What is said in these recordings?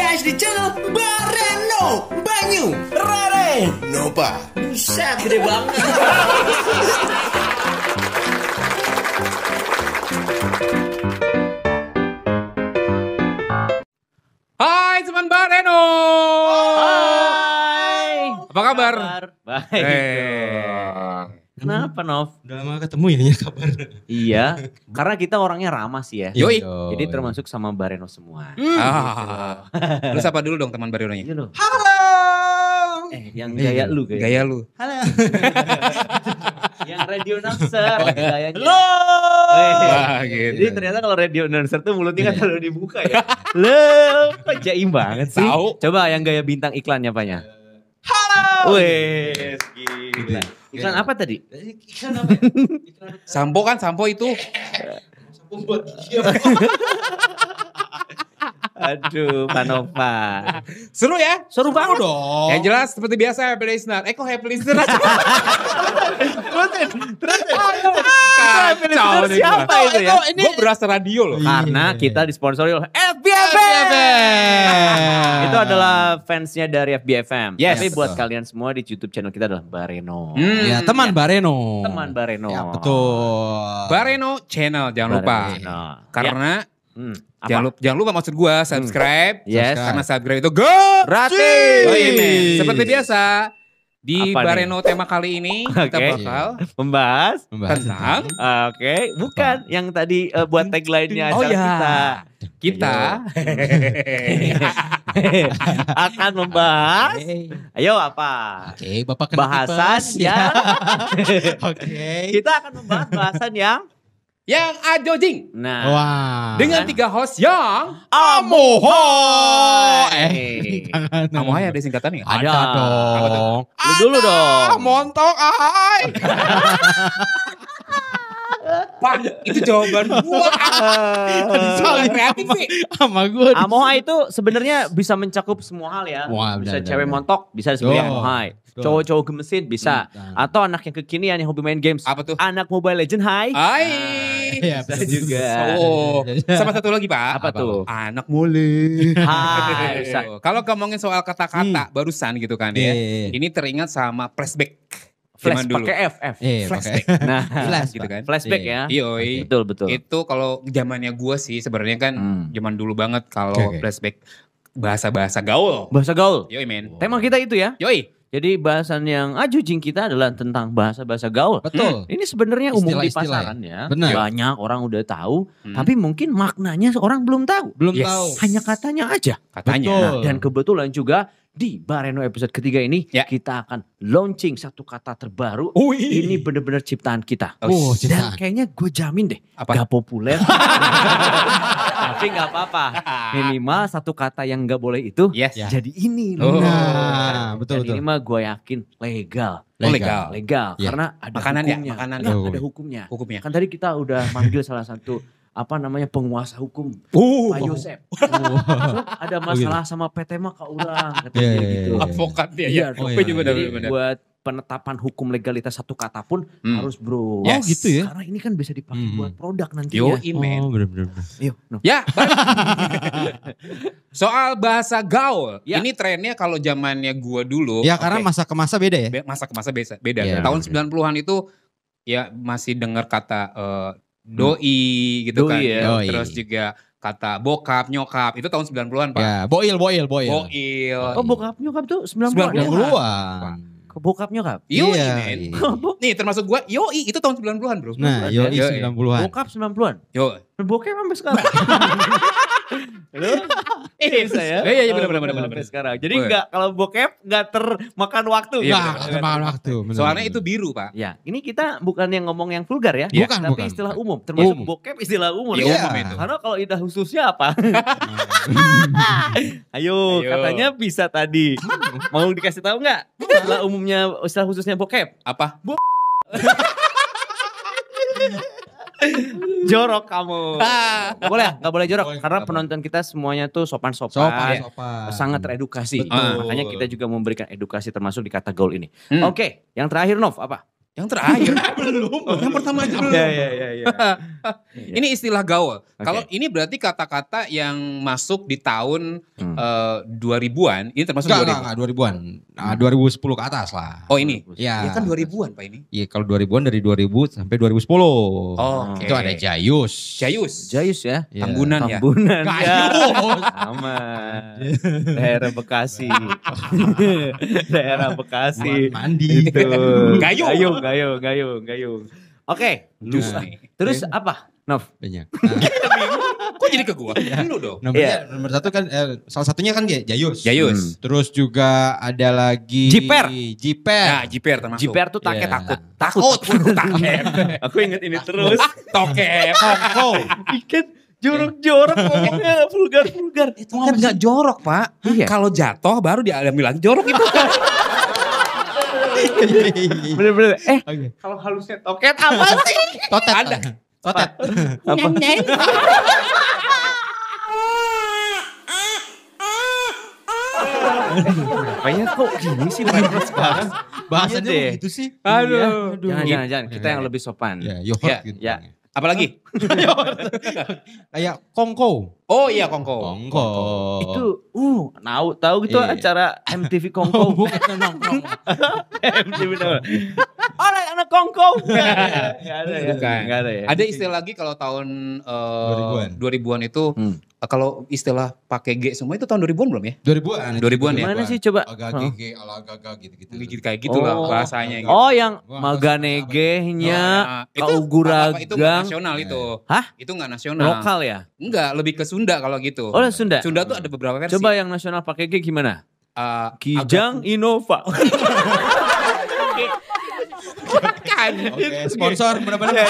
guys di channel Bareno Banyu Rare Nova Buset gede banget Hai teman Bareno. Hai. Apa kabar? Baik. Eh. Kenapa Nov? Udah lama ketemu ya ya kabar. Iya, karena kita orangnya ramah sih ya. Yoi. Jadi termasuk sama Bareno semua. Ah. Lu sapa dulu dong teman Barenonya. Iya loh. Halo. Eh, yang gaya lu kayak. Gaya lu. yang radio announcer. Gayanya. Halo. Eh, Wah, gitu. Jadi ternyata kalau radio announcer tuh mulutnya kan selalu dibuka ya. Lo, kok jaim banget sih. Tahu. Coba yang gaya bintang iklannya apanya? Wes, gila. Iklan apa tadi? Iklan apa ya? Iklan Sampo kan sampo itu. sabun buat gigi. Aduh, Panova. Seru ya? Seru banget. dong. Yang jelas seperti biasa happy listener. Eh kok happy listener? Kacau nih Siapa gua. itu ya? Gue berasa radio loh. Karena kita disponsori oleh FBFM. Itu adalah fansnya dari FBFM. Yes. Tapi buat kalian semua di YouTube channel kita adalah Bareno. Hmm. Ya teman Bareno. Teman Bareno. Ya betul. Bareno channel jangan lupa. Bareno. Karena Hmm, apa? jangan lupa, jangan lupa maksud gua subscribe. Yes. Karena subscribe itu gratis. Gratis. Oh, iya. Seperti biasa di Apa nih? Bareno tema kali ini kita Oke. bakal Membahas. Membahas tentang Oke, bukan yang tadi eh, buat tagline-nya Oh acara ya. kita. kita Akan membahas. Ayo apa? Oke, Bapak kena Bahasan yang Oke. kita akan membahas bahasan yang yang ajojing nah Wah. dengan tiga host yang Amoho. Eh. Amohai ada singkatannya? Ada. Ada dong. Lu dulu dong. Montok ahai. Pak, itu jawaban gua. Soal kreatif sih. Sama gue. Amohai itu sebenarnya bisa mencakup semua hal ya. Wah, bisa benar, cewek montok, bisa disebut. Betul. Cowok-cowok gemesin bisa. Hmm. Atau anak yang kekinian yang hobi main games. Apa tuh? Anak Mobile Legend hai. Hai. Iya, Bisa juga. Oh, sama satu lagi Pak. Apa tuh? Anak mole. Hai. Kalau ngomongin soal kata-kata barusan gitu kan ya. Iya. Ini teringat sama flashback Flash zaman dulu. pakai F, F. Eh, Flashback. pakai. Nah, Flash, gitu kan. flashback Iya. ya. Yoi. Betul, betul. Itu kalau zamannya gua sih sebenarnya kan Hmm. zaman dulu banget kalau Oke, oke. flashback bahasa-bahasa gaul. Bahasa gaul. Yoi men. Tema kita itu ya. Yoi. Jadi bahasan yang ajujing kita adalah tentang bahasa-bahasa gaul. Betul. Ini sebenarnya umum di Istilah-istilah pasaran ya. Benar. Banyak orang udah tahu, Hmm. tapi mungkin maknanya orang belum tahu. Belum Yes. tahu. Hanya katanya aja. Katanya. Betul. Nah, dan kebetulan juga di Bareno episode ketiga ini Ya. kita akan launching satu kata terbaru. Ui. Ini bener-bener ciptaan kita. Oh, Dan ciptaan. kayaknya gue jamin deh Apa? gak populer. Tapi gak apa-apa. Minimal satu kata yang gak boleh itu Yes. Ya. jadi ini Oh. loh. Nah, betul Dan betul. ini mah gue yakin legal. Oh, legal. Legal. Ya. Karena ada Makanan ya, hukumnya. makanan. Enggak, Oh. ada hukumnya. Hukumnya. Kan tadi kita udah manggil salah satu apa namanya penguasa hukum Uh, Pak Yosep. Oh. ada masalah sama PT mah kak urang katanya Iya, iya, gitu. iya. advokat dia Iya, ya. dong. Oh, iya. juga Jadi benar-benar. buat penetapan hukum legalitas satu kata pun hmm. harus bro. Oh, yes. Gitu ya. Karena ini kan bisa dipakai hmm. buat produk nanti Yo, ya. Iya, Yo, oh, bener -bener. Yo, no. Ya, soal bahasa gaul. Ya. Ini trennya kalau zamannya gua dulu. Ya karena okay. masa ke masa beda ya. Masa ke masa beda. beda. Ya, Tahun 90-an itu ya masih dengar kata uh, doi hmm. gitu kan. doi, kan. Ya. Doi. Terus juga kata bokap, nyokap itu tahun 90-an Pak. Ya, boil, boil, boil. Boil. Oh, bokap nyokap tuh 90-an. 90-an. 90-an bokap nyokap. Yoi, Iya, men. iya. Nih termasuk gua, yoi itu tahun 90-an bro. Nah, Yoi. yoi 90-an. Bokap 90-an. Yo. Bokap sampai sekarang. Lu? Eh, Bisa ya? Iya, iya, benar, benar, benar, sekarang. Jadi Oh, iya. enggak kalau bokep enggak termakan waktu. Iya, Nah, kemakan waktu. bener, Soalnya bener. itu biru, Pak. Ya, ini kita bukan yang ngomong yang vulgar ya. Iya. Bukan, tapi bukan. istilah umum. Termasuk Umum. bokep istilah umum. Iya, ya. umum itu. Karena kalau idah khususnya apa? Ayo, Ayo. katanya bisa tadi. Mau dikasih tahu nggak? Istilah umumnya, istilah khususnya bokep. Apa? Jorok kamu. Gak boleh, gak boleh jorok. Boleh, Karena penonton kita semuanya tuh sopan-sopan. Sopan, Ya. sopan. Sangat teredukasi. Betul. Makanya kita juga memberikan edukasi termasuk di kata gaul ini. Hmm. Oke, yang terakhir Nov apa? Yang terakhir. belum. Yang pertama aja belum. Ya, ya, ya, ya. Ini istilah gaul. Oke. Kalau ini berarti kata-kata yang masuk di tahun Hmm. eh, 2000-an. Ini termasuk Enggak, 2000. enggak, enggak, 2000-an. Nah, 2010 ke atas lah. Oh ini. Ya. Ya kan 2000-an Pak ini. Iya, kalau 2000-an dari 2000 sampai 2010. Oke. Itu ada Jayus. Jayus. Jayus ya. Iya. Tambunan ya. Tambunan ya. Aman. Daerah Bekasi. Daerah Bekasi. Mandi. Itu. Gayung. Gayung, gayung, gayung, gayung. Oke, Jus nah, nih. terus apa? Nov. Banyak. Nah, Kok jadi ke gua? Lu dong. nomornya, nomor satu kan, eh, salah satunya kan Jay- Jayus. Jayus. Terus juga ada lagi Jiper. Jiper. Nah, jiper termasuk. Jiper tuh take Iya. takut. Takut. Takut. Aku inget ini terus. Tokep. Kongko. Ikan jorok-jorok ngomongnya vulgar-vulgar. Itu kan nggak jorok pak. Iya. Kalau jatuh baru dia bilang jorok itu. Bener-bener. Eh, Oke. kalau halusnya toket apa sih? Totet. Ada. Totet. Apa? Kayaknya kok gini sih mereka sekarang. Bahasanya Iya deh. begitu sih. Aduh. Jangan, jangan, jangan. Kita yang lebih sopan. Ya, yohurt Ya, gitu. ya. Apalagi? Kayak kongko. Oh iya kongko. Kongko. Itu, uh, tahu tahu gitu Iya. acara MTV Oh, Kongko. bukan nongkrong. MTV tahu. Orang anak Kongko. Enggak ada ya. Enggak ada ya. Ada istilah lagi kalau tahun eh, 2000-an. 2000-an itu Hmm. eh, kalau istilah pakai G semua itu tahun 2000-an belum ya? 2000-an. itu 2000-an ya? Mana sih coba? Agak gege, ala gaga gitu-gitu. Gitu kayak gitulah Oh. bahasanya gitu. Oh, yang Gua nggak Maganege-nya Nah, itu itu nasional itu. Hah? Itu nggak nasional. lokal ya? Enggak, lebih ke Sunda kalau gitu. Oh, Sunda. Sunda tuh ada beberapa versi. Coba yang nasional pakai G gimana? Eh, Kijang Innova. Bukan. Oke, sponsor benar-benar.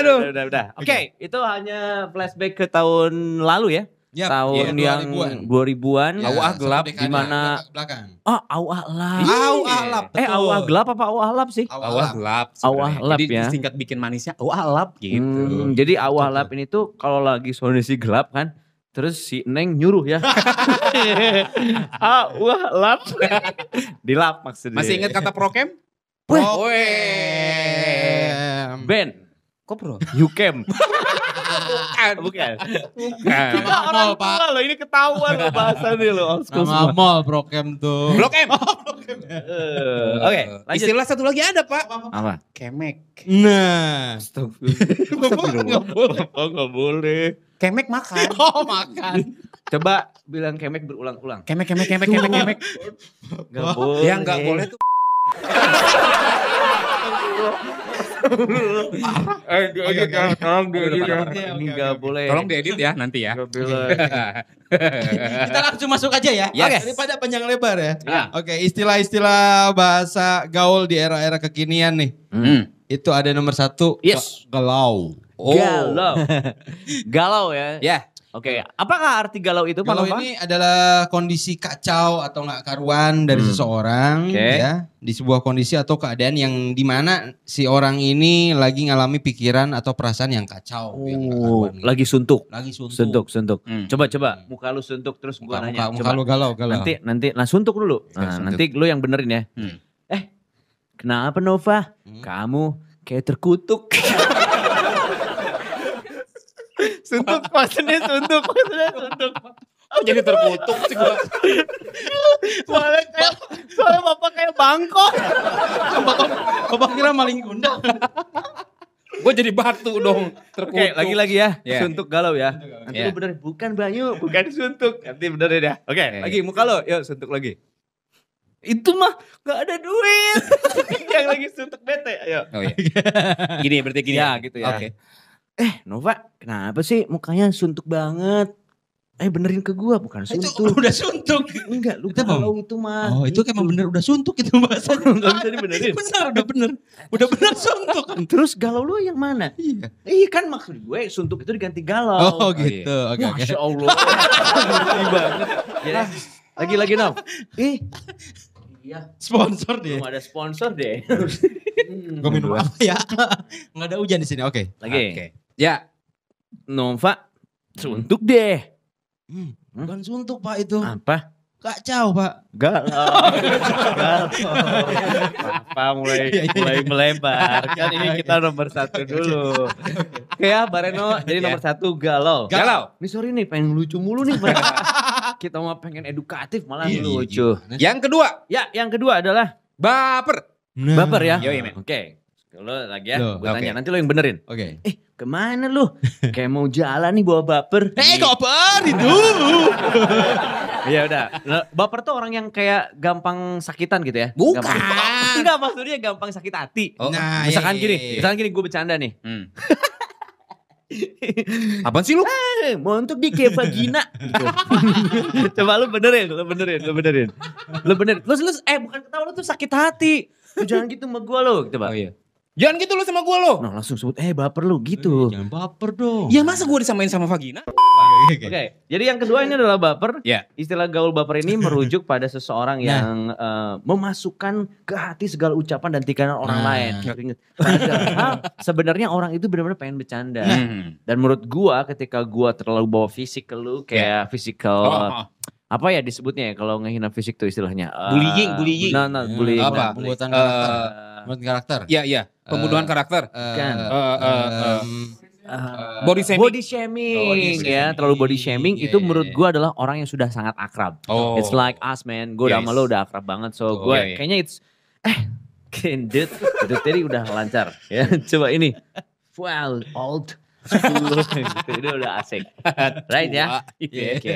Aduh. Udah, udah, udah. Oke, itu hanya flashback ke tahun lalu ya. Yap, tahun iya, yang 2000-an. 2000-an. Ya, Awah gelap di mana- belakang. Oh, awah lap. Au alap. Eh, awah gelap apa awah lap sih? Awah gelap. Awah sebenarnya. lap Jadi ya. singkat bikin manisnya awah lap gitu. Hmm, jadi awah lap ini tuh kalau lagi kondisi gelap kan, terus si Neng nyuruh ya. awah lap. Dilap maksudnya. Masih ingat kata prokem? Weh. Ben, Kok bro? Yukem. Bukan. Bukan. Bukan. Kita orang Mall, Pak. tua loh, ini ketahuan loh bahasannya loh. Sama semua. mall Brokem tuh. Blok M. Eh, Oke, lanjut. Istilah satu lagi ada pak. Apa? Kemek. Nah. Oh nggak boleh. Kemek makan. Oh, makan. Coba bilang kemek berulang-ulang. Kemek, kemek, kemek, kemek, kemek. Gak boleh. Ya nggak boleh tuh. Nggak boleh. Tolong diedit ya nanti ya. Nggak boleh. Kita langsung masuk aja ya. Yes. Oke. Daripada panjang lebar ya. Ya. Oke, istilah-istilah bahasa gaul di era-era kekinian nih. Hmm. Itu ada nomor satu. Yes. Galau. Oh. Galau. Galau ya. Ya. Oke, apakah arti galau itu Pak Galau Nova? ini adalah kondisi kacau atau nggak karuan dari Hmm. seseorang Oke. ya di sebuah kondisi atau keadaan yang di mana si orang ini lagi ngalami pikiran atau perasaan yang kacau yang Oh, karuan gitu. lagi suntuk. lagi suntuk, Suntuk, suntuk. Hmm. Coba coba muka lu suntuk terus muka, gua muka, nanya. muka Coba. lu galau galau Nanti nanti nah suntuk dulu. Nah, suntuk. nanti lu yang benerin ya. Hmm. Eh, kenapa Nova? Hmm. Kamu kayak terkutuk. suntuk maksudnya suntuk maksudnya suntuk. Oh, jadi terkutuk sih gua. Soalnya kayak soalnya bapak kayak bangkok. Bapak kira maling kundang. Gue jadi batu dong. Terkutuk. Oke, lagi-lagi ya. Ya. Suntuk galau ya. Nanti Ya. lu benerin bukan Banyu, bukan suntuk. Nanti benerin ya. Oke, Oke. lagi muka lo. Yuk suntuk lagi. Itu mah gak ada duit. Yang lagi suntuk bete. Ayo. Oh iya. Gini berarti gini. Ya, gitu ya. Oke. Eh Nova, kenapa sih mukanya suntuk banget? Eh benerin ke gua, bukan itu suntuk. udah suntuk. Enggak, lu Itu itu mah. Oh itu emang bener udah suntuk itu bahasanya. Gak bisa dibenerin. bener udah bener. Udah bener suntuk. Terus galau lu yang mana? Iya. Iya kan maksud gue suntuk itu diganti galau. Oh gitu. Oke oke. Masya Allah. Tinggi banget. Ya, lagi-lagi Nov. Ih. Iya, Sponsor dia. belum ada sponsor deh. Hmm. Gue minum apa ya? Nggak ada hujan di sini. Oke. Lagi. Oke. Ya. Nova, suntuk deh. Hmm, bukan suntuk pak itu. Apa? kacau pak. Galau. Galau. Apa mulai mulai melebar. Kan ini kita nomor satu dulu. Oke ya Bareno jadi nomor satu galau. Galau. Ini sorry nih pengen lucu mulu nih. kita mau pengen edukatif malah Iya, lucu. Yang kedua, Ya yang kedua adalah baper. Nah. baper ya. Oke. Lo lagi ya, gue tanya oke. nanti lo yang benerin. Oke. Eh ke mana lu? Kayak mau jalan nih bawa baper. Eh koper itu. Iya udah. Lo- Baper tuh orang yang kayak gampang sakitan gitu ya? Bukan. Gampang- Enggak maksudnya gampang sakit hati. Oh, Nah, misalkan iya, gini, iya, iya. misalkan gini gue bercanda nih. Hmm. Apaan sih lu? Eh, mau untuk di kayak vagina gitu. Coba lu benerin, lu benerin, lu benerin. Lu benerin. Lu, lu eh bukan ketawa lu tuh sakit hati. Lu jangan gitu sama gua lu, gitu, Pak. Oh iya. Jangan gitu lu sama gua lo. Nah, langsung sebut eh baper lu gitu. Jangan baper dong. Ya masa gua disamain sama vagina? Oke, jadi yang kedua ini adalah baper. Ya. Istilah gaul baper ini merujuk pada seseorang Nah. yang eh, memasukkan ke hati segala ucapan dan tikanan orang Nah. lain. Padahal sebenarnya orang itu benar-benar pengen bercanda. Hmm. Dan menurut gua ketika gua terlalu bawa fisik ke lu kayak physical Oh, oh. apa ya disebutnya ya kalau ngehina fisik tuh istilahnya Eh, Bullying, bullying. Nah, nah, Hmm, bullying. apa? nah, Pembuatan Eh, karakter. Pembuatan karakter. Ya, ya. Pembunuhan karakter. Kan. Eh, Eh, eh, eh. em, Eh, Body shaming. body shaming Body ya, shaming. terlalu body shaming Iya, itu iya, menurut iya. gua adalah orang yang sudah sangat akrab. Oh. It's like us man, gue udah Yes. sama lo udah akrab banget so Oh, gue iya, iya. kayaknya it's eh candid itu tadi udah lancar ya coba ini well old ini udah asik right ya Iya. oke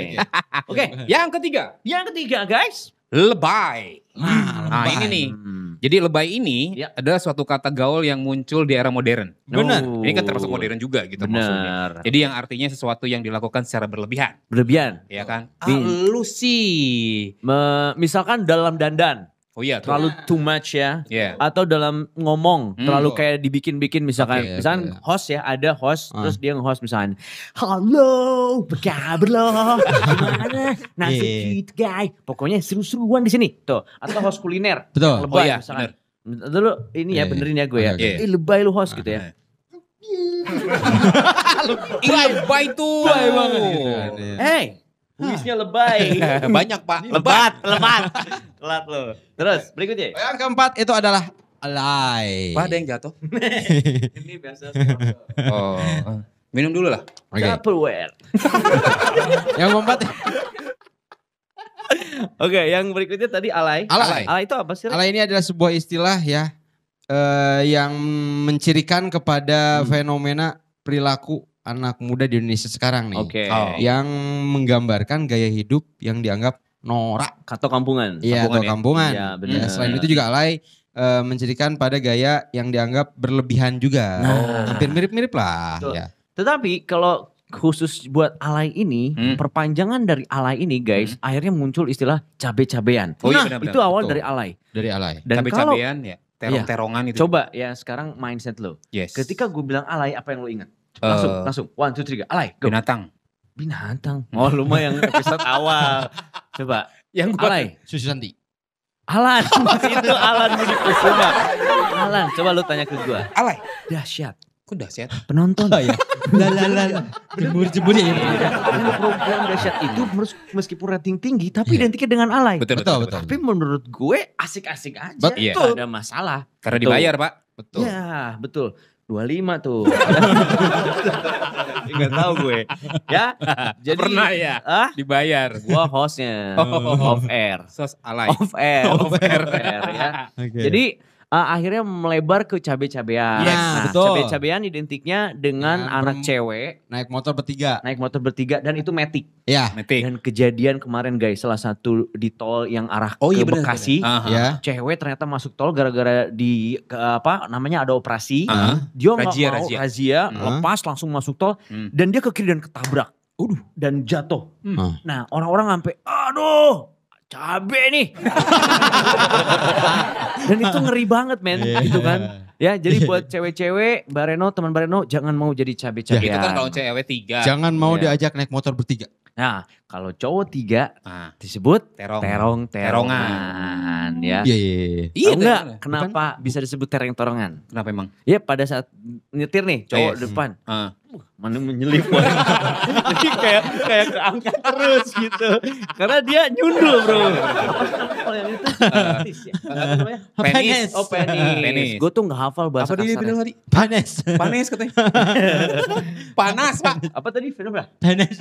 oke Yang ketiga, yang ketiga guys lebay. Nah, Nah, lebay. ini nih. Hmm. Jadi lebay ini Ya. adalah suatu kata gaul yang muncul di era modern. Benar. Oh, Ini kan termasuk modern juga gitu maksudnya. benar Jadi yang artinya sesuatu yang dilakukan secara berlebihan, berlebihan ya kan? Bi- Ah, lu sih. Me- misalkan dalam dandan Oh iya, tuh. terlalu too much ya Ya. atau dalam ngomong Hmm. terlalu kayak dibikin-bikin misalkan Oke, misalkan oke. host ya ada host Ah. terus dia nge-host misalkan halo apa kabar lo gimana nasi Iya. gitu guys pokoknya seru-seruan di sini tuh atau host kuliner Betul. lebay Oh iya, misalkan dulu ini ya Iya, benerin ya gue ya oke. eh, lebay lu host gitu ya Ih, lebay tuh. Lebay banget gitu kan, iya. hey Puisnya lebay Banyak, Pak. lebat lebat telat lo terus berikutnya Yang keempat itu adalah alay. Pak, ada yang jatuh. ini biasa Oh. Minum dulu lah. Oke. Tupperware Yang keempat Oke, yang berikutnya tadi alay. Alay. Alay itu apa sih? Alay ini adalah sebuah istilah ya eh, yang mencirikan kepada Hmm. fenomena perilaku anak muda di Indonesia sekarang nih. Oke. Oh. Yang menggambarkan gaya hidup yang dianggap norak. Atau kampungan. Iya atau Kampungan ya? kampungan. Iya, Ya, benar. selain itu juga alay eh, mencirikan pada gaya yang dianggap berlebihan juga. Nah. Hampir mirip-mirip lah. Betul. Ya. Tetapi kalau khusus buat alay ini, Hmm. perpanjangan dari alay ini guys, akhirnya muncul istilah cabe-cabean. Oh iya, nah, benar-benar. itu awal Betul. dari alay. Dari alay. Dan kalau Cabe-cabean ya. Terong-terongan itu. coba ya sekarang mindset lo. Yes. Ketika gue bilang alay, apa yang lo ingat? Langsung, Eh, langsung. One, two, three, go. alay. Go. binatang. Binatang. Oh lumayan episode awal. Coba. Yang Alay. Susu Santi. Alan. itu Alan Budi Kusuma. Alan, coba lu tanya ke gue. Alay. Dahsyat. Kok dahsyat? Penonton. ya. Lah lah lah. lah. Jemur-jemur ya. Program dahsyat itu mes- meskipun rating tinggi tapi Iya. identiknya dengan alay. Betul, Betul, betul. betul. Tapi menurut gue asik-asik aja. Betul. Iya. Nggak ada masalah. Karena Betul. dibayar, Pak. Betul. Ya, betul. 25 tuh. Enggak tahu gue. Ya. Jadi Pernah ya? Ah, Dibayar. gua hostnya Oh. off air. Sos alay. Off air. Off air. ya. Oke. Jadi uh, akhirnya melebar ke cabe-cabean. Yes, Nah, betul. Cabe-cabean identiknya dengan Dengan anak cewek naik motor bertiga. naik motor bertiga dan itu metik. Ya. Metik. Dan kejadian kemarin guys, salah satu di tol yang arah Oh ke iya benar. Bekasi, Aha. Ya. cewek ternyata masuk tol gara-gara di ke, apa namanya ada operasi. Aha. Dia nggak Razia, mau razia. razia, Hmm. lepas langsung masuk tol Hmm. dan dia ke kiri dan ketabrak. Udah dan jatuh. Hmm. Nah, orang-orang sampai aduh, cabe nih. dan itu ngeri banget men, Iya. gitu kan. Ya, jadi buat cewek-cewek, Bareno, teman Bareno jangan mau jadi cabe-cabean. Itu kan kalau cewek tiga. Jangan mau Iya. diajak naik motor bertiga. Nah, kalau cowok tiga Nah, disebut terong. terong-terongan ya. Iya, iya, iya. Iya, Tahu nggak terong. kenapa bisa disebut terong-torongan? Kenapa emang? Ya pada saat nyetir nih cowok Yes. depan. Ah. Mana menyelip jadi kayak kayak keangkat terus gitu karena dia nyundul bro kalau yang itu penis ya Apa namanya? Penis. oh penis, Penis. gue tuh nggak hafal bahasa Apa kasarnya. bilang tadi? Panas. Panas katanya. Panas pak. apa tadi film apa Panas.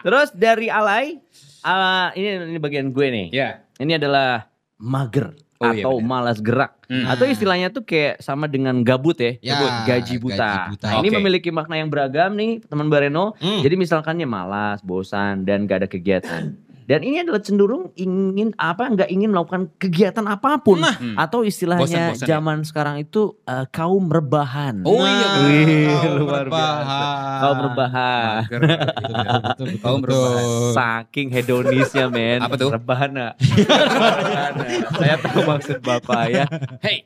terus dari alay ah, ini ini bagian gue nih Ya. ini adalah mager Oh, iya, atau benar. malas gerak Hmm. atau istilahnya tuh kayak sama dengan gabut ya, Ya, gabut, gaji buta. gaji buta. Nah, ini Oke. memiliki makna yang beragam nih teman Bareno. Hmm. Jadi misalkannya malas, bosan dan gak ada kegiatan. Dan ini adalah cenderung ingin apa nggak ingin melakukan kegiatan apa pun Hmm. atau istilahnya Bosan-bosan ya? zaman sekarang itu eh, kaum rebahan. Oh iya benar. Wih, Kaum luar biasa. rebahan. Kaum rebahan. Mager. Betul, betul, betul, Kaum betul. rebahan. Saking hedonisnya men. Apa tuh? Rebahana. Rebahana. Saya tahu maksud Bapak ya. Hey,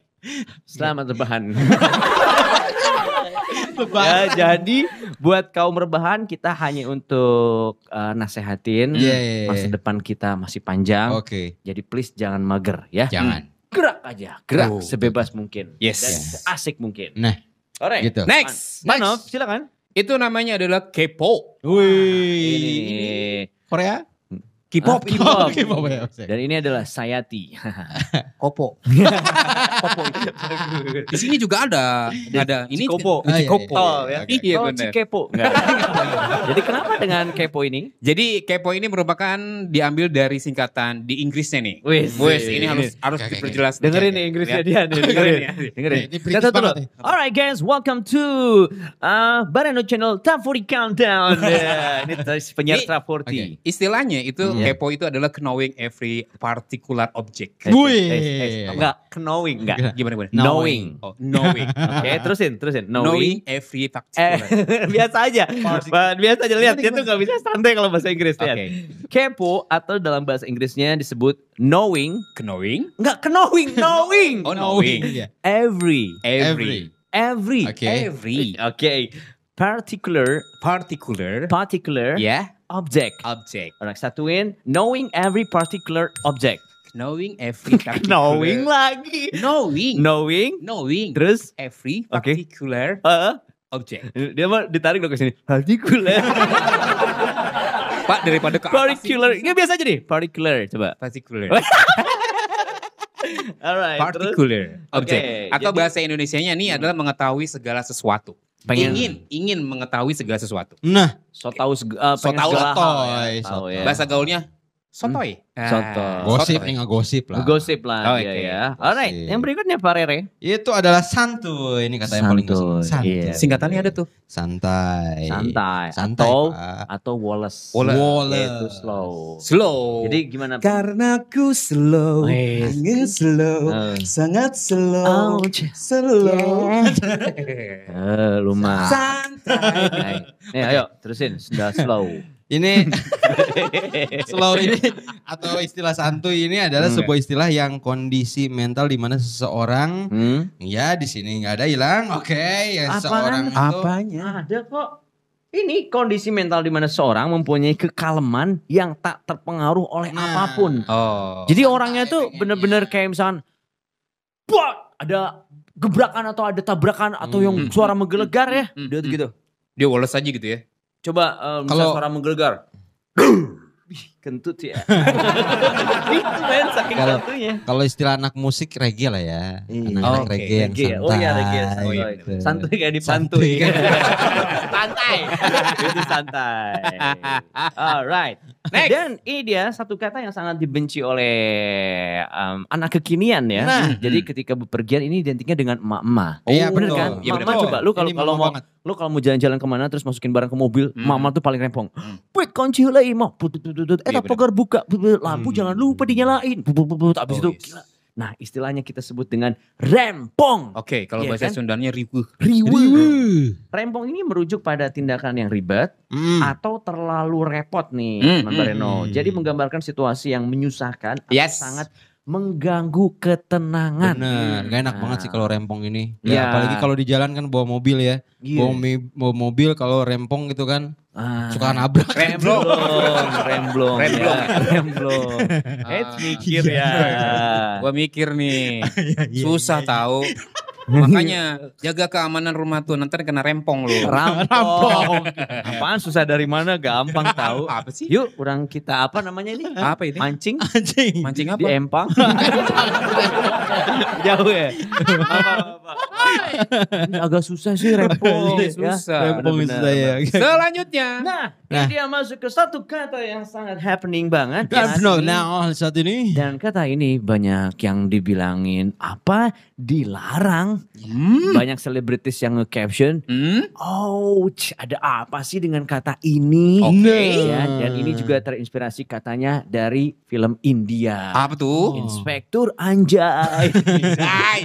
selamat rebahan. ya, jadi buat kaum rebahan kita hanya untuk eh, nasehatin Iya, iya, iya. masa depan kita masih panjang. Oke, Jadi please jangan mager ya. jangan. Gerak aja, gerak Oh, sebebas mungkin. Yes. Dan Yes. asik mungkin. Nah, Alright. gitu. Next. Manov, silakan. Itu namanya adalah K-pop. Wih. Ini Korea? K-pop, K-pop. K-pop ya. Dan ini adalah Sayati. Kopo. Di sini juga ada ada ini Cikopo. Ah, iya, Cikopo. iya, Oh iya, ya. Iya oh, benar. Cikepo. Jadi kenapa dengan kepo ini? Jadi kepo ini merupakan diambil dari singkatan di Inggrisnya nih. Wis. Wes, ini harus harus diperjelas. Dengerin nih Inggrisnya Ya. dia nih, dengerin. ya. Dengerin. Ini British banget. Alright guys, welcome to uh, Bareno Channel Top 40 Countdown. Ini penyiar Top 40. Oke, Istilahnya itu kepo itu adalah knowing every particular object. Wih. Enggak, knowing enggak. Gimana gimana? Knowing. Oh, knowing. Oke, terusin, terusin. knowing Knowing. every Eh, particular. biasa aja. Biasa aja lihat dia tuh gak bisa santai kalau bahasa Inggris lihat. Oke. Kepo atau dalam bahasa Inggrisnya disebut knowing, Knowing enggak knowing, knowing. Oh, knowing. Iya. Every, every every. Oke. every Oke. Particular, particular particular ya object. object. Orang satuin, knowing every particular object. Knowing every particular. Knowing lagi. Knowing. Knowing. Knowing Terus, every particular eh, object. dia mau ditarik dong ke sini. Particular. Pak daripada ke particular. Ini biasa aja nih. Particular. Coba. particular. Alright. terus- particular object. Oke, Atau jadi- bahasa Indonesianya ini adalah mengetahui segala sesuatu. Pengen- Ingin ingin mengetahui segala sesuatu. Nah, So tahu seg- eh, So tahu segala hal sotoy, ya. Tahu sotoy. ya. Bahasa gaulnya sotoy. Ah, Sotoy. gosip sotoy. nih ngegosip lah. Gosip lah Oh, dia oke. ya. Alright, Gosip. yang berikutnya Pak Rere. Itu adalah santuy. Ini kata yang paling Santuy. Santuy. iya. Singkatannya ada tuh. Santai. Santai. Santai, atau Pak. atau Wallace. Wallace. Wallace. Itu slow. Slow. Jadi gimana? karena ku slow, Wes. ingin slow, Eh. sangat slow, Ouch. slow. Eh, lumayan. Santai. Baik. Nih, ayo terusin. Sudah slow. Ini slow ini atau istilah santuy ini adalah Hmm. sebuah istilah yang kondisi mental di mana seseorang Hmm? ya di sini nggak ada hilang. Oke, ya Apaan? seseorang itu Apanya? Ada kok. Ini kondisi mental di mana seorang mempunyai kekaleman yang tak terpengaruh oleh Nah. apa pun. Oh. Jadi orangnya tuh bener-bener kayak misalkan, Wah, ada gebrakan atau ada tabrakan atau yang Hmm. suara menggelegar ya, Hmm. dia tuh gitu. dia Wallace aja gitu ya. Coba misal Kalau- suara menggelegar. Kentut ya. Itu men saking Kalau- kalau istilah anak musik reggae lah ya. Iya. Anak-anak Oke, reggae yang Reggae ya? santai. Oh iya reggae. Oh, Santuy. iya, gitu. Santuy kayak di Santuy santuy. kan. santai. Itu santai. Alright. Next. Dan ini dia satu kata yang sangat dibenci oleh um, anak kekinian ya. Nah. Jadi ketika bepergian ini identiknya dengan emak-emak. Iya, bener betul. kan? Iya, Mama coba lu kalau kalau mau banget. lu kalau mau jalan-jalan ke mana terus masukin barang ke mobil, Hmm. mama tuh paling rempong. Hmm. Put kunci heula imah. Put put Eh Iya, tak pagar buka. Lampu Hmm. jangan lupa dinyalain. Put put put. put. Abis Oh, itu yes. gila. Nah, istilahnya kita sebut dengan rempong. Oke, kalau Iya bahasa kan? Sundanya riweuh. Riwe. Rempong ini merujuk pada tindakan yang ribet Hmm. atau terlalu repot nih, Hmm, teman hmm, Bareno. hmm. Jadi menggambarkan situasi yang menyusahkan, atau Yes. sangat mengganggu ketenangan. Bener, gak enak Nah. banget sih kalau rempong ini. Iya. Ya, apalagi kalau di jalan kan bawa mobil ya. Iya. Bawa, mi- bawa mobil kalau rempong gitu kan Ah. suka nabrak. Remblong, remblong, Remblong. ya, remblong. Eh, Ah. mikir ya. Gua mikir nih, Iya, susah tahu. Makanya jaga keamanan rumah tuh nanti kena rempong lu. Rampong. Apaan susah dari mana gampang tahu. Apa sih? Yuk, orang kita apa namanya ini? Apa ini? Mancing Anjing. Mancing apa? di empang. Jauh ya. Apa, apa, agak susah sih rempong. Ya. susah. Rempong Benar-benar. saya. Selanjutnya. Nah, Nah. ini dia masuk ke satu kata yang sangat happening banget. Ini. nah saat ini. Dan kata ini banyak yang dibilangin apa dilarang. Hmm. Banyak selebritis yang nge-caption, Hmm? ouch ada apa sih dengan kata ini? Oke. Ya, dan ini juga terinspirasi katanya dari film India. Apa tuh? Inspektur Anjay. Anjay.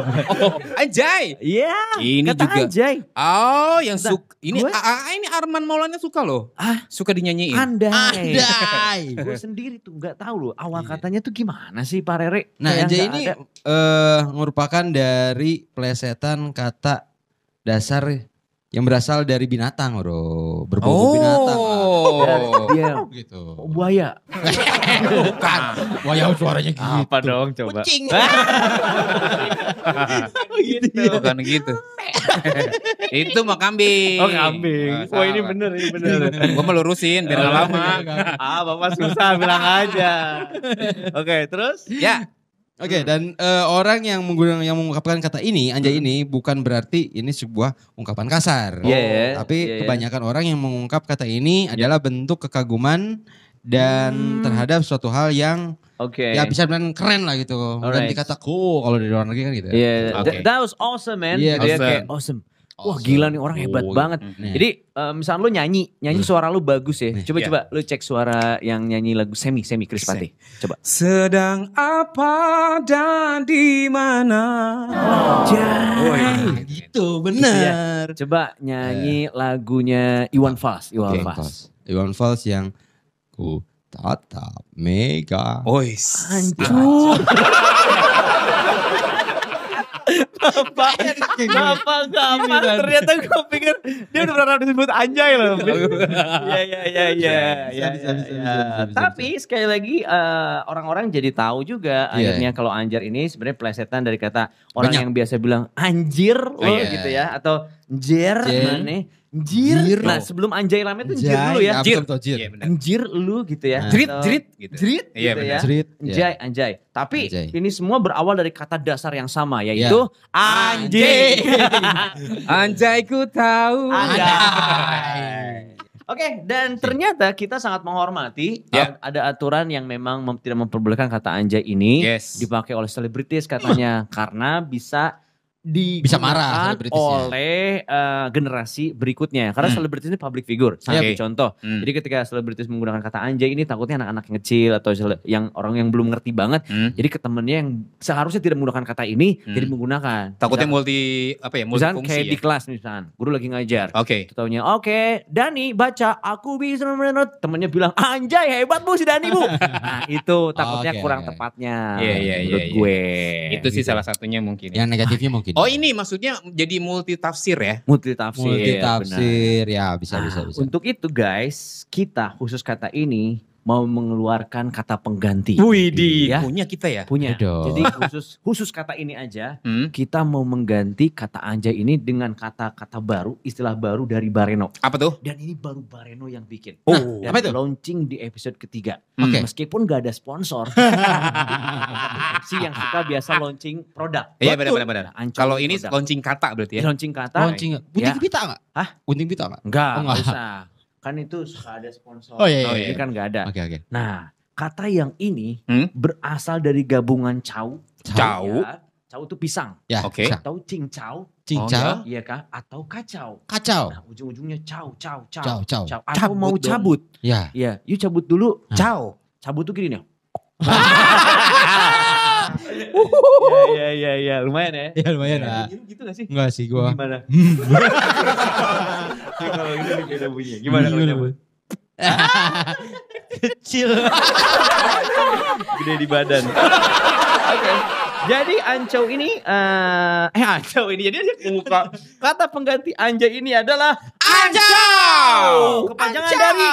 Oh, anjay. Iya, Ini kata juga. Anjay. Oh, yang Nah, suka ini gue- ah, ah, ini Arman Maulana suka loh. Ah, Suka dinyanyiin. Andai. Andai. Gue sendiri tuh nggak tahu loh awal Iya. katanya tuh gimana sih Pak Rere? Nah, Kayak Anjay ini eh merupakan dari plesetan kata dasar yang berasal dari binatang, Bro. Berbau binatang. lah. Oh. Dia gitu. oh, buaya. Bukan. Wah, ya suaranya gitu. Apa dong coba? Kucing. gitu. Bukan gitu. itu mah kambing. Oh kambing. Oh, Wah ini salah. bener, ini bener. Gua melurusin biar nggak lama. ah bapak susah bilang aja. Oke terus? Ya. Oke, dan eh, orang yang menggunakan yang mengungkapkan kata ini, anjay ini bukan berarti ini sebuah ungkapan kasar. Iya, ya. Tapi Iya, ya. kebanyakan orang yang mengungkap kata ini adalah bentuk kekaguman dan Hmm. terhadap suatu hal yang Oke. ya bisa bilang keren lah gitu. Alright. Ganti kata cool kalau dari luar negeri kan gitu. ya. Iya, Oke. that, that was awesome man. Gitu ya, awesome. kayak awesome. Wah Awesome. gila nih orang hebat Oh, banget. Nih. Jadi eh, misal lu nyanyi, nyanyi suara lu bagus ya. Nih. Coba Iya. coba lu cek suara yang nyanyi lagu Semi Semi Krispati. Coba. Sedang apa dan di mana? Oh, iya. gitu, benar. Coba nyanyi lagunya Iwan Fals, Iwan Oke, Fals. Iwan Fals yang ku tatap mega. Ois. Hancur. Bapak, Bapak apa ternyata gue pikir dia udah pernah disebut anjay loh. Iya iya iya iya. Iya, iya, iya. Tapi sekali lagi eh, orang-orang jadi tahu juga Iya. akhirnya kalau anjar ini sebenarnya plesetan dari kata orang yang biasa bilang anjir lo iya. gitu ya atau jer Jer. mana Jir. Jir. Nah, sebelum anjay rame itu jir dulu ya. Jir. Iya benar. Anjir lu gitu ya. Nah. Jerit Atau- jerit gitu. Jerit Iya, gitu benar. ya. Jerit. ya. Anjay, anjay. Tapi Anjay. ini semua berawal dari kata dasar yang sama yaitu Ya. anjing. Anjay ku tahu. Anjay. Oke, dan ternyata kita sangat menghormati Ya. ada aturan yang memang mem- tidak memperbolehkan kata anjay ini Yes. dipakai oleh selebritis katanya karena bisa Bisa marah oleh eh, generasi berikutnya karena Hmm. selebritis ini public figure sangat Oke. contoh Hmm. jadi ketika selebritis menggunakan kata anjay ini takutnya anak-anak yang kecil atau yang orang yang belum ngerti banget Hmm. jadi ke temennya yang seharusnya tidak menggunakan kata ini Hmm. jadi menggunakan Takutnya Misal- multi apa ya? Multi misalkan fungsi kayak ya. di kelas misalkan guru lagi ngajar Oke. Taunya oke Dani baca aku bisa menurut temennya bilang anjay hebat bu si Dani bu nah itu takutnya Oke. kurang tepatnya Iya, iya, menurut iya, gue Itu sih salah satunya mungkin. ya. Yang negatifnya mungkin. Oh ini maksudnya jadi multi tafsir ya? multi tafsir multi benar. tafsir ya bisa Nah, bisa bisa. untuk itu guys kita khusus kata ini mau mengeluarkan kata pengganti Widih, Ya. punya kita ya? punya Aduh. jadi khusus khusus kata ini aja Hmm. kita mau mengganti kata anjay ini dengan kata-kata baru istilah baru dari Bareno Apa tuh? dan ini baru Bareno yang bikin Oh, dan apa itu? launching di episode ketiga Hmm. Oke. Meskipun gak ada sponsor. si yang suka biasa launching produk. Iya benar-benar. Nah, Ancol Kalau ini produk. launching kata berarti ya? launching kata. Launching Bunting Ya. pita enggak? Hah? Bunting pita enggak? Enggak, Oh, enggak enggak. usah. Kan itu suka ada sponsor. Oh, iya, iya, Ini iya. kan gak ada. Oke oke. Nah, kata yang ini Hmm? berasal dari gabungan cau. Cau. Ya, cau itu pisang. Ya, Oke. bisa. Atau cincau. Cincau, Iya kah? Atau kacau. kacau. Nah, ujung-ujungnya cau, cau, cau. Cau, cau. Cau. Atau Cabut mau dong. cabut. Ya. Iya, yuk cabut dulu. Ciao. Cabut tuh gini nih. Iya, iya, iya, lumayan ya. Ya lumayan lah. Gitu, gitu gak sih? Enggak sih gua. Gimana? kalau gitu beda bunyinya. Gimana kalau? Kecil. Gede di badan. Oke. Jadi ancau ini eh eh ancau ini jadi muka kata pengganti anjay ini adalah Anjau. kepanjangan dari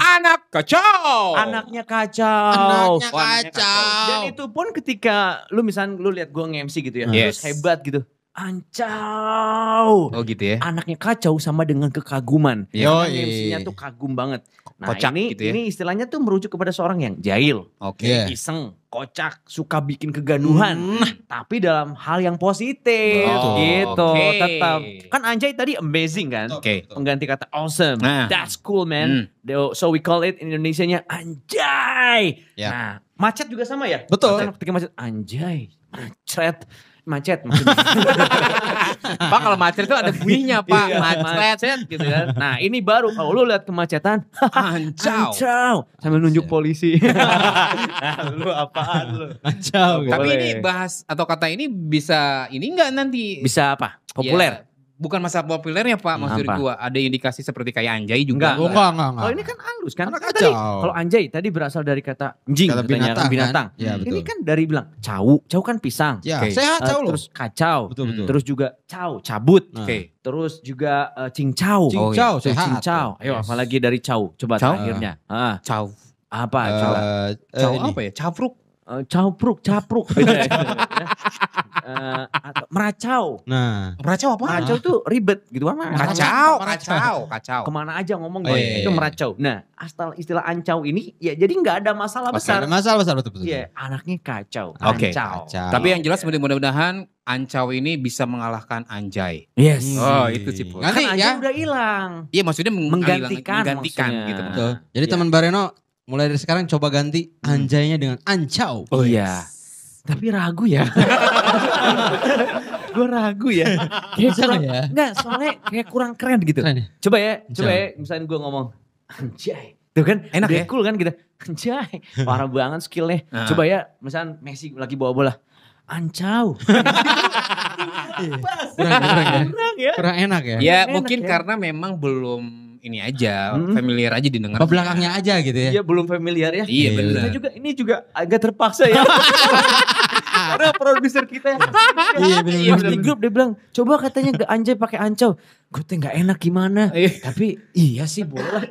anak kacau. Anaknya kacau. Anaknya kacau. Dan itu pun ketika lu misal lu lihat gue nge-MC gitu ya. Yes. Terus hebat gitu. Ancau. Oh gitu ya. Anaknya kacau sama dengan kekaguman. Karena MC-nya tuh kagum banget. Nah Kocak ini, gitu ya. ini istilahnya tuh merujuk kepada seorang yang jahil. Oke. Iya. iseng, kocak, suka bikin kegaduhan, tapi dalam hal yang positif Betul. gitu. Oke. Tetap kan Anjay tadi amazing kan? Oke. Pengganti kata awesome. Nah. That's cool man. Hmm. So we call it in Indonesianya Anjay. Ya. Nah, macet juga sama ya? Betul. Macet, Ketika macet Anjay, macet. Macet maksudnya. Pak kalau macet itu ada bunyinya Pak. Iya, Macet. macet gitu kan. Nah ini baru kalau lu lihat kemacetan. Ancau. Ancau. Sambil nunjuk polisi. nah, lu apaan lu? Boleh. Tapi ini bahas atau kata ini bisa ini enggak nanti Bisa apa? Populer. Ya, bukan masalah populernya Pak, maksud Apa? gua ada indikasi seperti kayak anjay juga. Enggak. Oh, enggak, enggak, enggak. Kalau ini kan halus kan? Karena kacau. tadi, kalau anjay tadi berasal dari kata anjing Kata katanya binatang, kan, binatang. Ya, Ini betul. kan dari bilang cau, cau kan pisang. Ya, Oke. sehat Eh, tahu loh. terus kacau. Betul, betul. Terus juga cau, cabut. Nah. Oke. Terus juga eh, cincau. Cincau, Tuh, sehat. cincau. Ayo Yes. apalagi dari cau. Coba Cau? akhirnya. Ah, Caw. apa coba? Eh, eh, Caw ini. apa ya? Capruk. Eh, capruk, capruk. Ya. Eh, atau meracau. Nah, Meracau apa? Meracau tuh ribet gitu kan. Kacau, kacau, kacau. Ke mana aja ngomong Oh, gitu. iya, itu iya. meracau. Nah, asal istilah ancau ini ya jadi nggak ada masalah besar. ada masalah besar betul betul. Iya, anaknya kacau. Oke. Ancau. Kacau. Tapi yang jelas mudah-mudahan Ancau ini bisa mengalahkan Anjay. Yes. Hmm. Oh, itu sih. Nanti kan ya. udah hilang. Iya maksudnya meng- Menggantikan, menggantikan maksudnya. gitu. Betul. Jadi Iya. teman Bareno mulai dari sekarang coba ganti anjaynya dengan ancau. Oh iya. Tapi ragu ya. gue ragu ya. Kayak kurang, nggak ya? Enggak, soalnya kayak kurang keren gitu. Keren ya? Coba ya, coba ya. Misalnya gue ngomong, anjay. Tuh kan, Enak ya? cool kan gitu. Anjay, parah banget skillnya. Ah. Coba ya, misalnya Messi lagi bawa bola. Ancau. Kurang, kurang ya. Kurang ya. Kurang enak ya. Ya Enak mungkin ya. karena memang belum ini aja, Hmm. familiar aja didengar. Apa belakangnya aja gitu ya. Iya belum familiar ya. Iya Iya, benar. Kita juga ini juga agak terpaksa ya. Karena produser kita Iya, bener, bener, di grup dia bilang, coba katanya gak anjay pakai ancau. Gue tuh nggak enak gimana. Iya. Tapi iya sih boleh lah.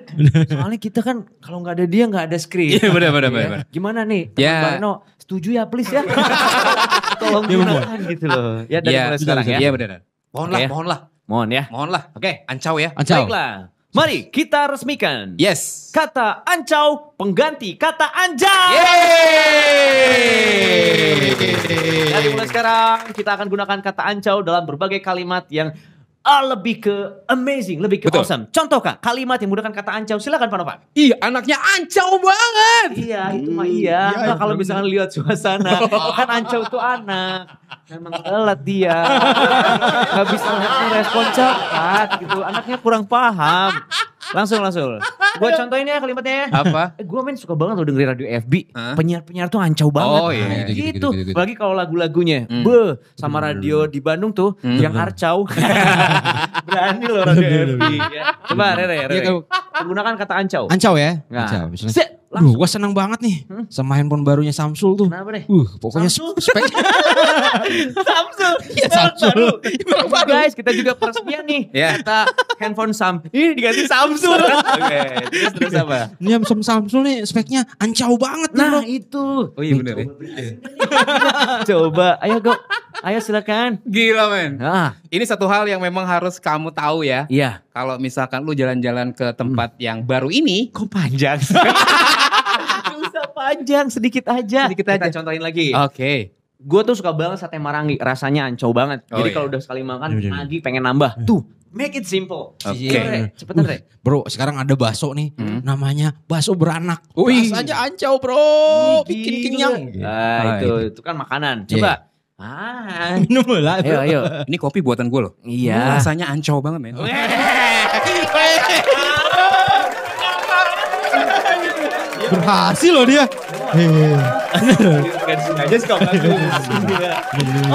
Soalnya kita kan kalau nggak ada dia nggak ada skrip. Iya benar benar Iya. benar. Gimana nih? Ya. Barno, setuju ya please ya. Tolong Iya, bener. gunakan gitu loh. Ya dari Iya, mulai sekarang ya. Iya benar. Mohon lah, Oke. mohon lah, Mohon ya. mohon lah. Oke, Ancau ya. Ancau. Baiklah. Mari kita resmikan. Yes. Kata ancau pengganti kata anjay. Dari mulai sekarang kita akan gunakan kata ancau dalam berbagai kalimat yang ah, lebih ke amazing, lebih ke Betul. awesome. Contoh kak, kalimat yang menggunakan kata ancau. Silakan Pak Nova. Ih, anaknya Ancau banget. Iya, itu mah iya. Iya, Nggak, kalau misalkan lihat suasana, kan ancau itu anak. Memang telat dia. Gak bisa respon cepat gitu. Anaknya kurang paham. Langsung, langsung. Gue contohin ya kalimatnya ya. Apa? Eh, gue main suka banget loh dengerin radio FB. Penyiar-penyiar tuh ancau banget. Oh, iya. Nah, Gitu, gitu, gitu. gitu, gitu, gitu. Kalau lagu-lagunya. Hmm. Be, sama radio di Bandung tuh Hmm. yang arcau. Berani loh radio FB. ya. Coba Rere, Iya, Rere. kalau- Menggunakan kata ancau. Ancau ya. Nah. Ancau misalnya. Set, Duh, langsung. gua seneng banget nih Hmm? sama handphone barunya Samsul tuh. Kenapa deh? Uh, pokoknya Samsul? spek Samsung. Iya, Samsung. Baru. Guys, kita juga peresmian nih. Ya. Kita handphone Sam. Ini diganti Samsung. Oke, terus terus apa? Ini Sam Samsul nih speknya ancau banget nih, Nah, itu. Oh iya benar ya. Coba, ayo go. Ayo silakan. Gila men. Ah, Ini satu hal yang memang harus kamu tahu ya. iya. Kalau misalkan lu jalan-jalan ke tempat yang baru ini, Kok panjang? Gak usah panjang, sedikit aja. Sedikit Kita aja. contohin lagi. oke. Gue tuh suka banget sate marangi, rasanya ancau banget. Oh, Jadi iya. kalau udah sekali makan, Iya, iya, iya. lagi pengen nambah. Tuh, make it simple. Oke. Iya, Re. Cepetan, Re. Bro, sekarang ada bakso nih, Hmm. namanya bakso beranak. Wih. Rasanya ancau, bro. Bikin Gila. kenyang. Ah, Ah, itu, itu kan makanan. Coba. Ah, Minum lah. ayo, ayo. Ini kopi buatan gue loh. Iya. Rasanya Ancau banget men. Berhasil loh dia. Sih kalau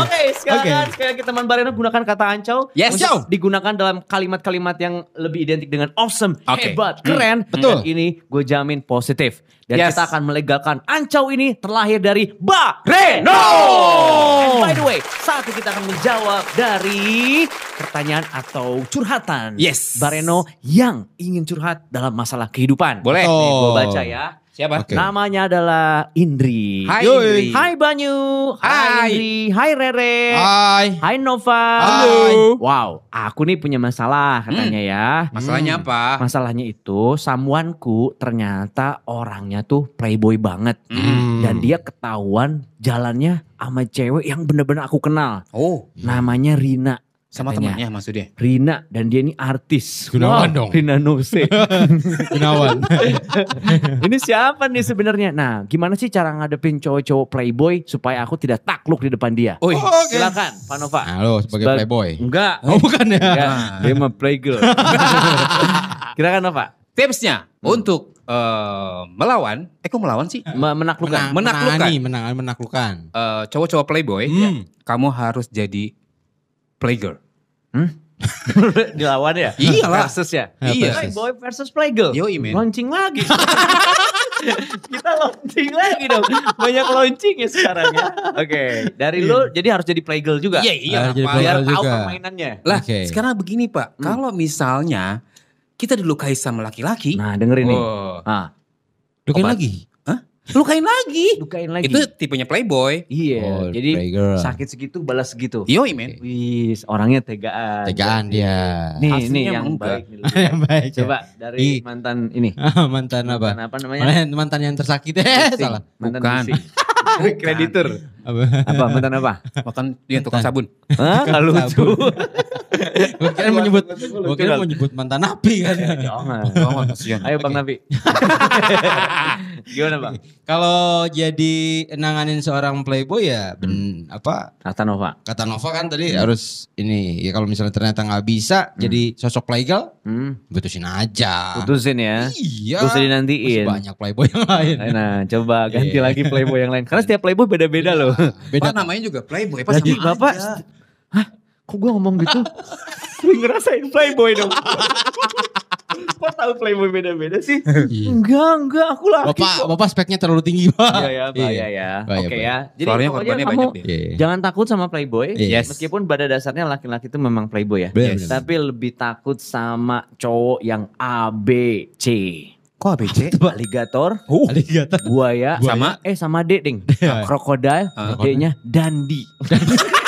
Oke, sekarang sekali lagi teman Bareno gunakan kata ancau Yes. untuk digunakan dalam kalimat-kalimat yang lebih identik dengan awesome, Oke. hebat, keren. Betul. Dan ini gue jamin positif. Dan Yes. kita akan melegalkan ancau ini terlahir dari Bareno. And by the way, saat kita akan menjawab dari pertanyaan atau curhatan. Yes. Bareno yang ingin curhat dalam masalah kehidupan. Boleh. Oh. Nih, gue baca ya. Siapa? Oke. Namanya adalah Indri. Hai Yoi. Indri. Hai Banyu. Hai. Indri. Hai Rere. Hai. Hai Nova. Halo. Wow, aku nih punya masalah katanya ya. Masalahnya apa? Masalahnya itu samuanku ternyata orangnya tuh playboy banget. Hmm. Dan dia ketahuan jalannya sama cewek yang bener-bener aku kenal. Oh, Namanya Rina. Sama Katanya. temannya maksudnya. Rina dan dia ini artis. Gunawan Wow, dong. Rina Nose. Gunawan. ini siapa nih sebenarnya? Nah, gimana sih cara ngadepin cowok-cowok playboy supaya aku tidak takluk di depan dia? Oh, Oke. Silakan, Pak Nova. Halo sebagai Sebag- playboy. Enggak. Oh bukan ya? Enggak, dia mah playgirl. Kira-kira Nova? tipsnya untuk eh, melawan, eh kok melawan sih? Me- menaklukkan. Menaklukkan. menangani, menang- menaklukkan. Eh, cowok-cowok playboy, Hmm. kamu harus jadi playgirl. Dilawan ya? Iyalah. Versus ya? Iya. Playboy versus playgirl. Yoi, men. Launching lagi. Kita launching lagi dong. Banyak launching ya sekarang ya. Oke, dari lu jadi harus jadi playgirl juga. Iya, iya. Ah, playgirl Biar tahu juga. permainannya. Lah, Oke. sekarang begini Pak, kalau misalnya kita dilukai sama laki-laki, Nah, dengerin nih. oh, Ah, Dukain Obat. lagi. Lukain lagi. dukain lagi. Itu tipenya playboy. iya, Oh, jadi playgirl. sakit segitu balas segitu. Yoi, men. Wis, orangnya tegaan. Tegaan dia. Nih, Aslinya nih yang enggak. baik nih. Yang baik. ya. Coba dari Ih. mantan ini. mantan apa? Mantan apa namanya? Mantan, mantan yang tersakiti. Eh, salah. Mantan Bukan. Kreditur. Apa? Apa mantan apa? Makan dia tukang sabun. Hah, nggak lucu. Gue kira menyebut, gue kira mau nyebut mantan napi kan. Jangan. Kasihan. Ayo Bang Nabi. Gimana Bang? Kalau jadi nanganin seorang playboy ya, ben, apa Kata Nova. kata Nova kan tadi harus ini ya kalau misalnya ternyata nggak bisa jadi sosok playgirl, Hmm, putusin aja. putusin ya. Iya. Gak usah Masih dinantiin. banyak playboy yang lain. Nah, coba ganti Iya. lagi playboy yang lain. Karena setiap playboy beda-beda loh. Pak namanya juga playboy. Pak Jadi sama Bapak, aja. hah? Kok gue ngomong gitu? Ngerasain playboy dong. Kok tahu playboy beda-beda sih? Iya. Enggak, enggak. Aku laki Bapak, kok. bapak speknya terlalu tinggi pak. Iya ya, bahaya ya. Bahaya, Oke ya. Jadi Soalnya pokoknya korbannya kamu banyak. Iya. jangan takut sama playboy. Yes. Meskipun pada dasarnya laki-laki itu memang playboy ya. Benar, Yes. Tapi lebih takut sama cowok yang A, B, C. Kok ABC? Alligator, Alligator. buaya, Sama? eh sama D ding. Krokodil, Ah. D-nya dandi.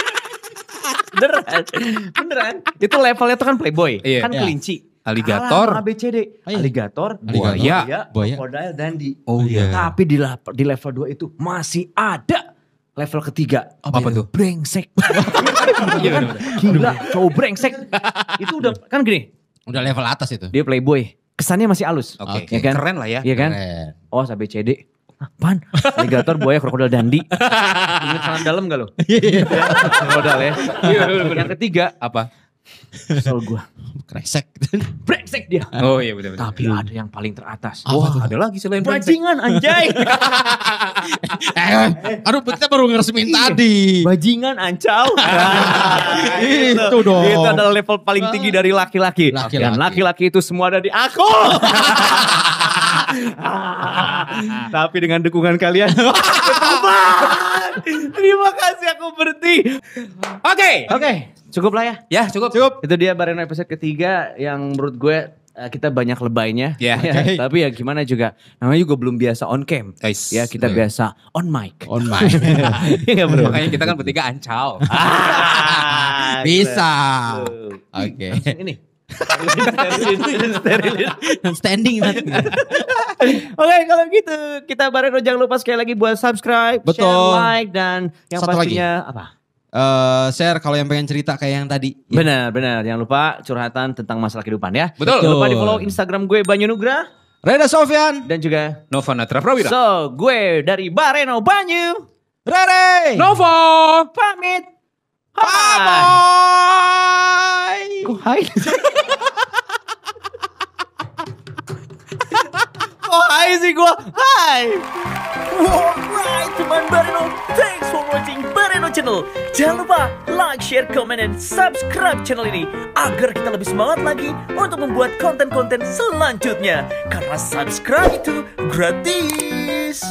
beneran, beneran. Itu levelnya tuh kan playboy, Iya. kan Iya. kelinci. Alligator. Kalah sama ABCD. Oh, iya. Alligator, Alligator, buaya, buaya. krokodil, dandi. Oh iya. Tapi di, di level 2 itu masih ada level ketiga. Apa tuh? Brengsek. Iya kan? Gila, cowok brengsek. itu udah kan gini, Udah level atas itu. dia playboy. Kesannya masih halus. Oke, Ya kan? keren lah ya. Iya kan? Keren. Oh, ABCD. Apaan? Alligator, buaya, krokodil, dandi. Ingat salam dalam gak lo? krokodil ya. Yang ketiga, Apa? kesel gua. Kresek. Brengsek dia. Oh iya benar benar. Tapi ada yang paling teratas. Wah, ada lagi selain brengsek. Bajingan anjay. eh, aduh kita baru ngeresmin tadi. Bajingan ancau. Itu dong. Itu adalah level paling tinggi dari laki-laki. Laki-laki. Dan laki-laki itu semua ada di aku. Tapi dengan dukungan kalian. Terima kasih aku berhenti. Oke. Oke, cukup lah ya. Ya, cukup. Cukup. Itu dia Bareno episode ketiga yang menurut gue eh, kita banyak lebaynya. Ya. Oke. Tapi ya gimana juga. Namanya juga belum biasa on cam. Guys. Ya kita Betul. biasa on mic. On my. Iya bro. Makanya kita kan bertiga ancau. Ah, Bisa. Oke. Langsung ini. Standing. Oke kalau gitu kita Bareno jangan lupa sekali lagi buat subscribe, Betul. share, like dan yang Satu pastinya apa? Eh, share kalau yang pengen cerita kayak yang tadi. Ya. Benar benar jangan lupa curhatan tentang masalah kehidupan ya. Betul. Jangan lupa di follow Instagram gue Banyu Nugra Reda Sofyan. dan juga Nova Natra Prawira. so gue dari Bareno Banyu Rere. Nova. pamit. Bye. Hai. Kok hai? Kok hai sih gua? Hai. Alright teman Bareno, thanks for watching Bareno Channel. Jangan lupa like, share, comment, dan subscribe channel ini agar kita lebih semangat lagi untuk membuat konten-konten selanjutnya. Karena subscribe itu gratis.